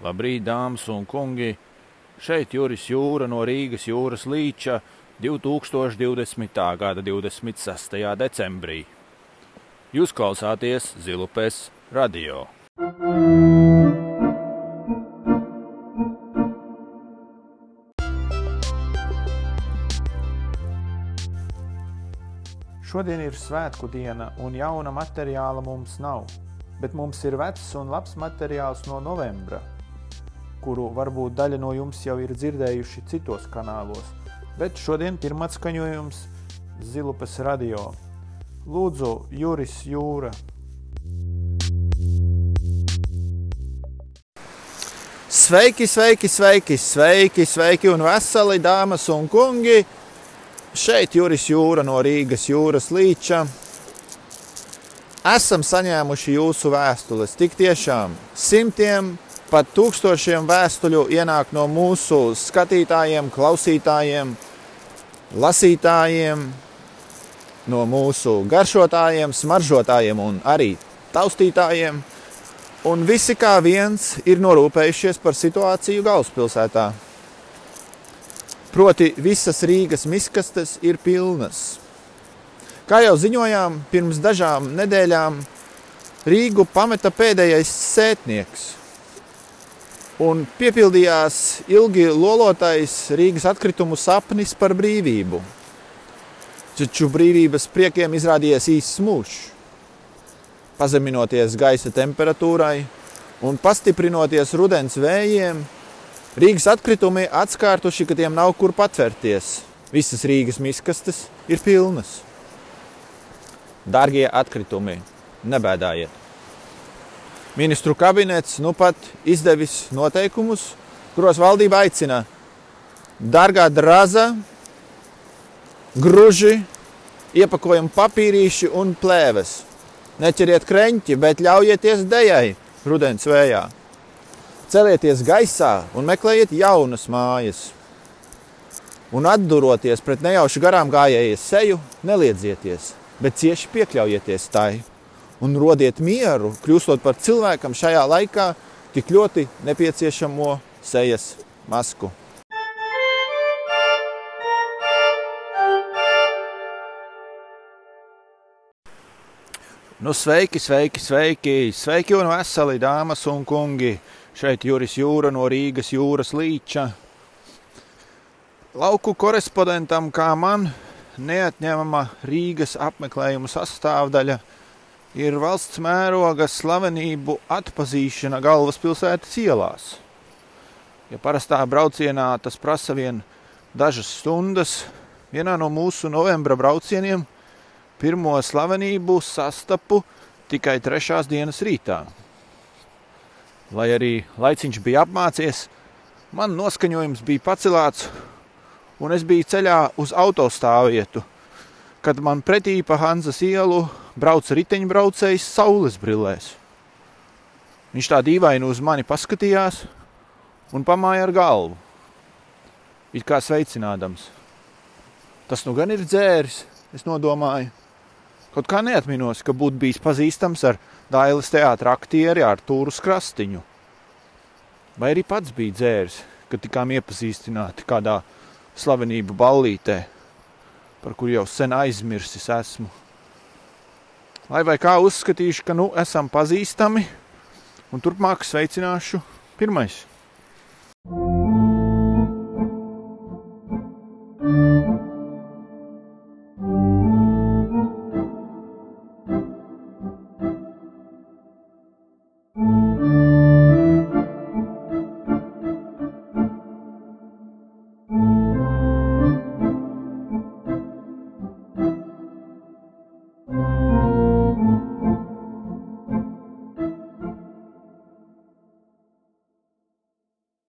Labrīt, dāmas un kungi! Šeit Juris Jūra no Rīgas jūras līča 2020. gada 26. decembrī. Jūs klausāties Zilupes radio. Šodien ir svētku diena, un jauna materiāla mums nav, bet mums ir vecs un labs materiāls no novembra, kuru varbūt daļa no jums jau ir dzirdējuši citos kanālos. Bet šodien pirmatskaņojums Zilupes radio. Lūdzu, Juris Jūra. Sveiki, sveiki, sveiki, sveiki, sveiki un veseli dāmas un kungi! Šeit Juris Jūra no Rīgas jūras līča. Esam saņēmuši jūsu vēstules. Tik tiešām simtiem, pat tūkstošiem vēstuļu ienāk no mūsu skatītājiem, klausītājiem, lasītājiem, no mūsu garšotājiem, smaržotājiem un arī taustītājiem. Un visi kā viens ir norūpējušies par situāciju galvaspilsētā. Proti, visas Rīgas miskastes ir pilnas. Kā jau ziņojām, pirms dažām nedēļām Rīgu pameta pēdējais sētnieks. Un piepildījās ilgi lolotais Rīgas atkritumu sapnis par brīvību. Taču brīvības priekiem izrādījies īsts mūžs. Pazeminoties gaisa temperatūrai un pastiprinoties rudens vējiem, Rīgas atkritumi atskārtuši, ka tiem nav kur patvērties. Visas Rīgas miskastes ir pilnas. Dārgie atkritumi, nebēdājiet! Ministru kabinets nu pat izdevis noteikumus, kuros valdība aicina dārgā draza, gruži, iepakojumu papīrīši un plēves. Neķeriet kreņķi, bet ļaujieties dejai rudens vējā. Celieties gaisā un meklējiet jaunas mājas. Un atduroties pret nejauši garām gājējas seju, neliedzieties, bet cieši piekļaujieties tai un rodiet mieru, kļūstot par cilvēkam šajā laikā tik ļoti nepieciešamo sejas masku. Nu, sveiki, sveiki, sveiki, sveiki un veseli dāmas un kungi! Šeit Juris Jūra no Rīgas jūras līča. Lauku korespondentam kā man neatņemama Rīgas apmeklējuma sastāvdaļa ir valsts mēroga slavenību atpazīšana galvaspilsētas ielās. Ja parastā braucienā tas prasa vien dažas stundas, vienā no mūsu novembra braucieniem pirmo slavenību sastapu tikai trešās dienas rītā. Lai arī laiciņš bija apmācies, man noskaņojums bija pacelāts, un es biju ceļā uz autostāvvietu, kad man pretī pa Hanzas ielu brauca riteņbraucējs saules brillēs. Viņš tā dīvaini uz mani paskatījās un pamāja ar galvu, it kā sveicinādams. Tas nu gan ir dzēris, es nodomāju. Kaut kā neatminos, ka būtu bijis pazīstams ar Dailas teātra aktieri Artūru Krastiņu. Vai arī pats bija dzēris, kad tikām iepazīstināti kādā slavenību ballītē, par kuru jau sen aizmirsis esmu. Lai vai kā uzskatīšu, ka nu esam pazīstami, un turpmāk sveicināšu pirmais.